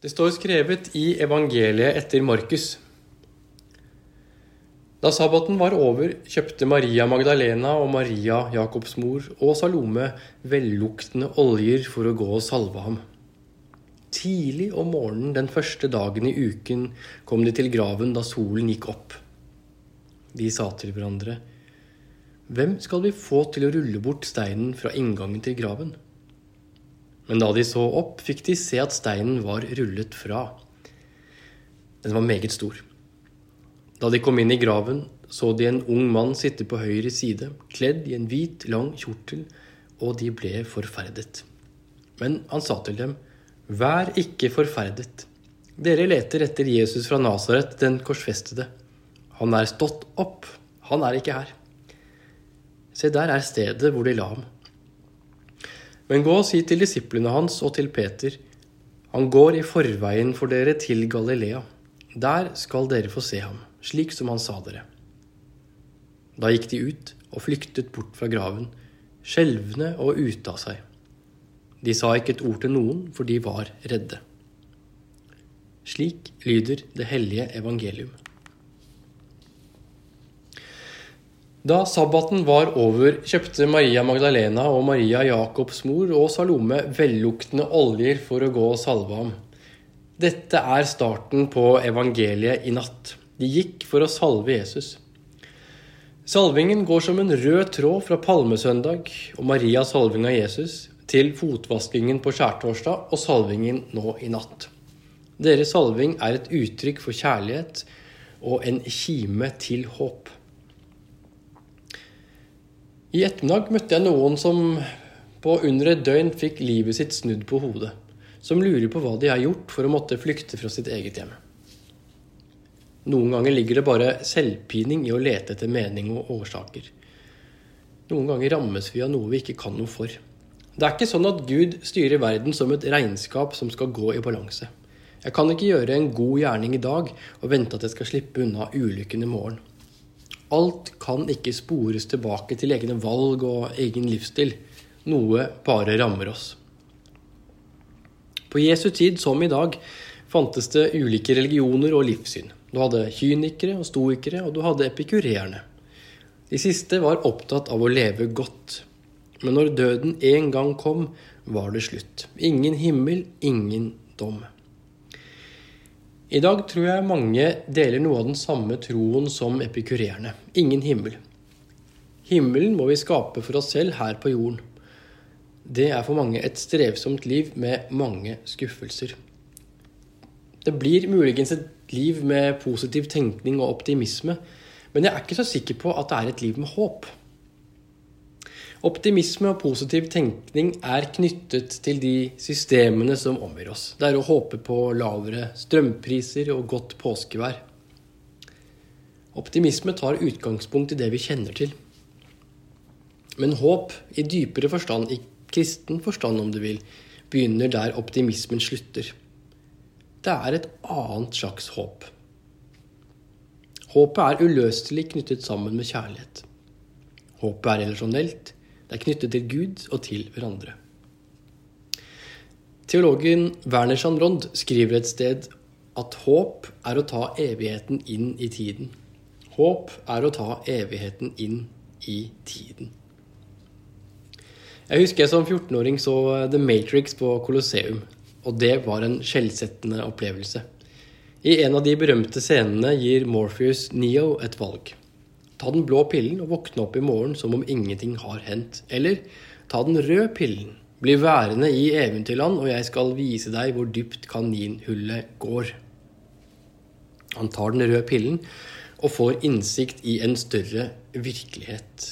Det står skrevet i evangeliet etter Markus. Da sabbaten var over, kjøpte Maria Magdalena og Maria, Jakobs mor, og Salome velluktende oljer for å gå og salve ham. Tidlig om morgenen den første dagen i uken kom de til graven da solen gikk opp. De sa til hverandre, Hvem skal vi få til å rulle bort steinen fra inngangen til graven? Men da de så opp, fikk de se at steinen var rullet fra. Den var meget stor. Da de kom inn i graven, så de en ung mann sitte på høyre side, kledd i en hvit, lang kjortel, og de ble forferdet. Men han sa til dem, Vær ikke forferdet. Dere leter etter Jesus fra Nasaret, den korsfestede. Han er stått opp. Han er ikke her. Se, der er stedet hvor de la ham. Men gå og si til disiplene hans og til Peter, han går i forveien for dere til Galilea. Der skal dere få se ham, slik som han sa dere. Da gikk de ut og flyktet bort fra graven, skjelvende og ute av seg. De sa ikke et ord til noen, for de var redde. Slik lyder det hellige evangelium. Da sabbaten var over, kjøpte Maria Magdalena og Maria Jakobs mor og Salome velluktende oljer for å gå og salve ham. Dette er starten på evangeliet i natt. De gikk for å salve Jesus. Salvingen går som en rød tråd fra palmesøndag og Marias salving av Jesus til fotvaskingen på skjærtorsdag og salvingen nå i natt. Deres salving er et uttrykk for kjærlighet og en kime til håp. I ettermiddag møtte jeg noen som på under et døgn fikk livet sitt snudd på hodet. Som lurer på hva de har gjort for å måtte flykte fra sitt eget hjem. Noen ganger ligger det bare selvpining i å lete etter mening og årsaker. Noen ganger rammes vi av noe vi ikke kan noe for. Det er ikke sånn at Gud styrer verden som et regnskap som skal gå i balanse. Jeg kan ikke gjøre en god gjerning i dag og vente at jeg skal slippe unna ulykken i morgen. Alt kan ikke spores tilbake til egne valg og egen livsstil. Noe bare rammer oss. På Jesu tid, som i dag, fantes det ulike religioner og livssyn. Du hadde kynikere og stoikere, og du hadde epikurerende. De siste var opptatt av å leve godt. Men når døden en gang kom, var det slutt. Ingen himmel, ingen dom. I dag tror jeg mange deler noe av den samme troen som epikurerende. Ingen himmel. Himmelen må vi skape for oss selv her på jorden. Det er for mange et strevsomt liv med mange skuffelser. Det blir muligens et liv med positiv tenkning og optimisme, men jeg er ikke så sikker på at det er et liv med håp. Optimisme og positiv tenkning er knyttet til de systemene som omgir oss. Det er å håpe på lavere strømpriser og godt påskevær. Optimisme tar utgangspunkt i det vi kjenner til. Men håp, i dypere forstand, i kristen forstand om du vil, begynner der optimismen slutter. Det er et annet slags håp. Håpet er uløselig knyttet sammen med kjærlighet. Håpet er relasjonelt, det er knyttet til Gud og til hverandre. Teologen Werner Schanrond skriver et sted at håp er å ta evigheten inn i tiden. Håp er å ta evigheten inn i tiden. Jeg husker jeg som 14-åring så The Matrix på Colosseum, og det var en skjellsettende opplevelse. I en av de berømte scenene gir Morpheus Neo et valg. Ta den blå pillen og våkne opp i morgen som om ingenting har hendt. Eller ta den røde pillen. Bli værende i eventyrland, og jeg skal vise deg hvor dypt kaninhullet går. Han tar den røde pillen og får innsikt i en større virkelighet.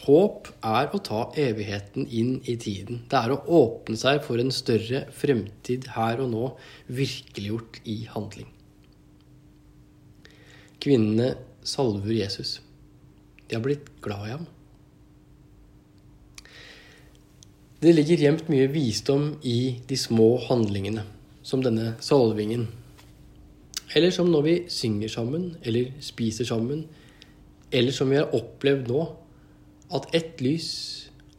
Håp er å ta evigheten inn i tiden. Det er å åpne seg for en større fremtid her og nå, virkeliggjort i handling. Kvinnene salver Jesus. De har blitt glad i ham. Det ligger gjemt mye visdom i de små handlingene, som denne salvingen. Eller som når vi synger sammen, eller spiser sammen, eller som vi har opplevd nå, at ett lys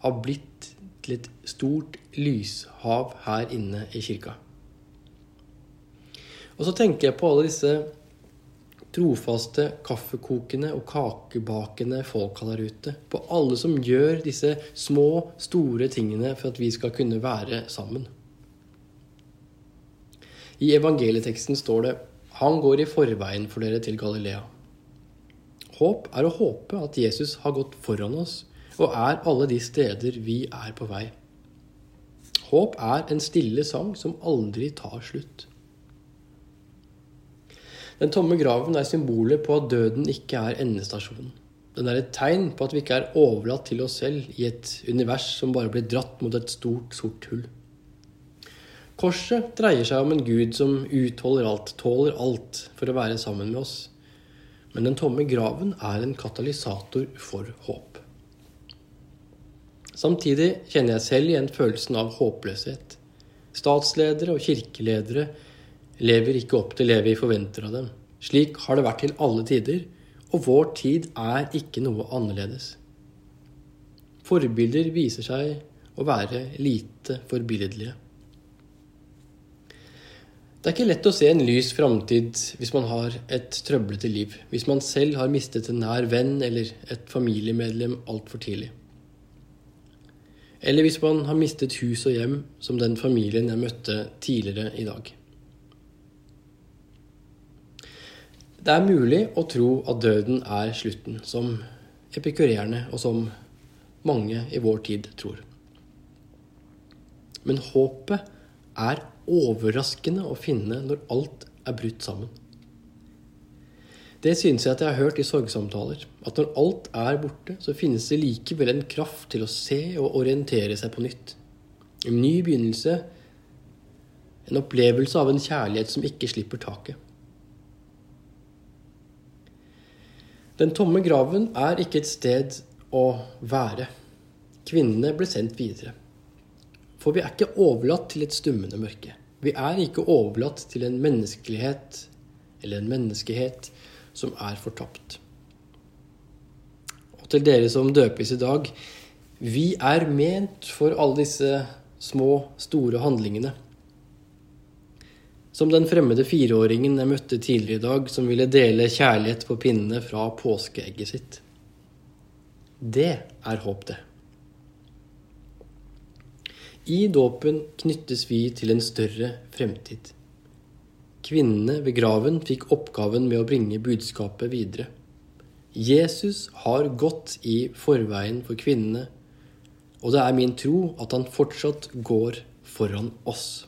har blitt til et stort lyshav her inne i kirka. Og så tenker jeg på alle disse trofaste kaffekokende og kakebakende folka der ute. På alle som gjør disse små, store tingene for at vi skal kunne være sammen. I evangelieteksten står det Han går i forveien for dere til Galilea. Håp er å håpe at Jesus har gått foran oss og er alle de steder vi er på vei. Håp er en stille sang som aldri tar slutt. Den tomme graven er symbolet på at døden ikke er endestasjonen. Den er et tegn på at vi ikke er overlatt til oss selv i et univers som bare blir dratt mot et stort, sort hull. Korset dreier seg om en gud som utholder alt, tåler alt, for å være sammen med oss. Men den tomme graven er en katalysator for håp. Samtidig kjenner jeg selv igjen følelsen av håpløshet. Statsledere og kirkeledere lever ikke opp til det vi forventer av dem. Slik har det vært til alle tider, og vår tid er ikke noe annerledes. Forbilder viser seg å være lite forbilledlige. Det er ikke lett å se en lys framtid hvis man har et trøblete liv, hvis man selv har mistet en nær venn eller et familiemedlem altfor tidlig. Eller hvis man har mistet hus og hjem, som den familien jeg møtte tidligere i dag. Det er mulig å tro at døden er slutten, som epikurerende og som mange i vår tid tror. Men håpet er overraskende å finne når alt er brutt sammen. Det synes jeg at jeg har hørt i sorgsamtaler. At når alt er borte, så finnes det likevel en kraft til å se og orientere seg på nytt. En ny begynnelse. En opplevelse av en kjærlighet som ikke slipper taket. Den tomme graven er ikke et sted å være. Kvinnene ble sendt videre. For vi er ikke overlatt til et stummende mørke. Vi er ikke overlatt til en menneskelighet eller en menneskehet som er fortapt. Og til dere som døpes i dag vi er ment for alle disse små, store handlingene. Som den fremmede fireåringen jeg møtte tidligere i dag, som ville dele kjærlighet på pinnene fra påskeegget sitt. Det er håp, det. I dåpen knyttes vi til en større fremtid. Kvinnene ved graven fikk oppgaven med å bringe budskapet videre. Jesus har gått i forveien for kvinnene, og det er min tro at han fortsatt går foran oss.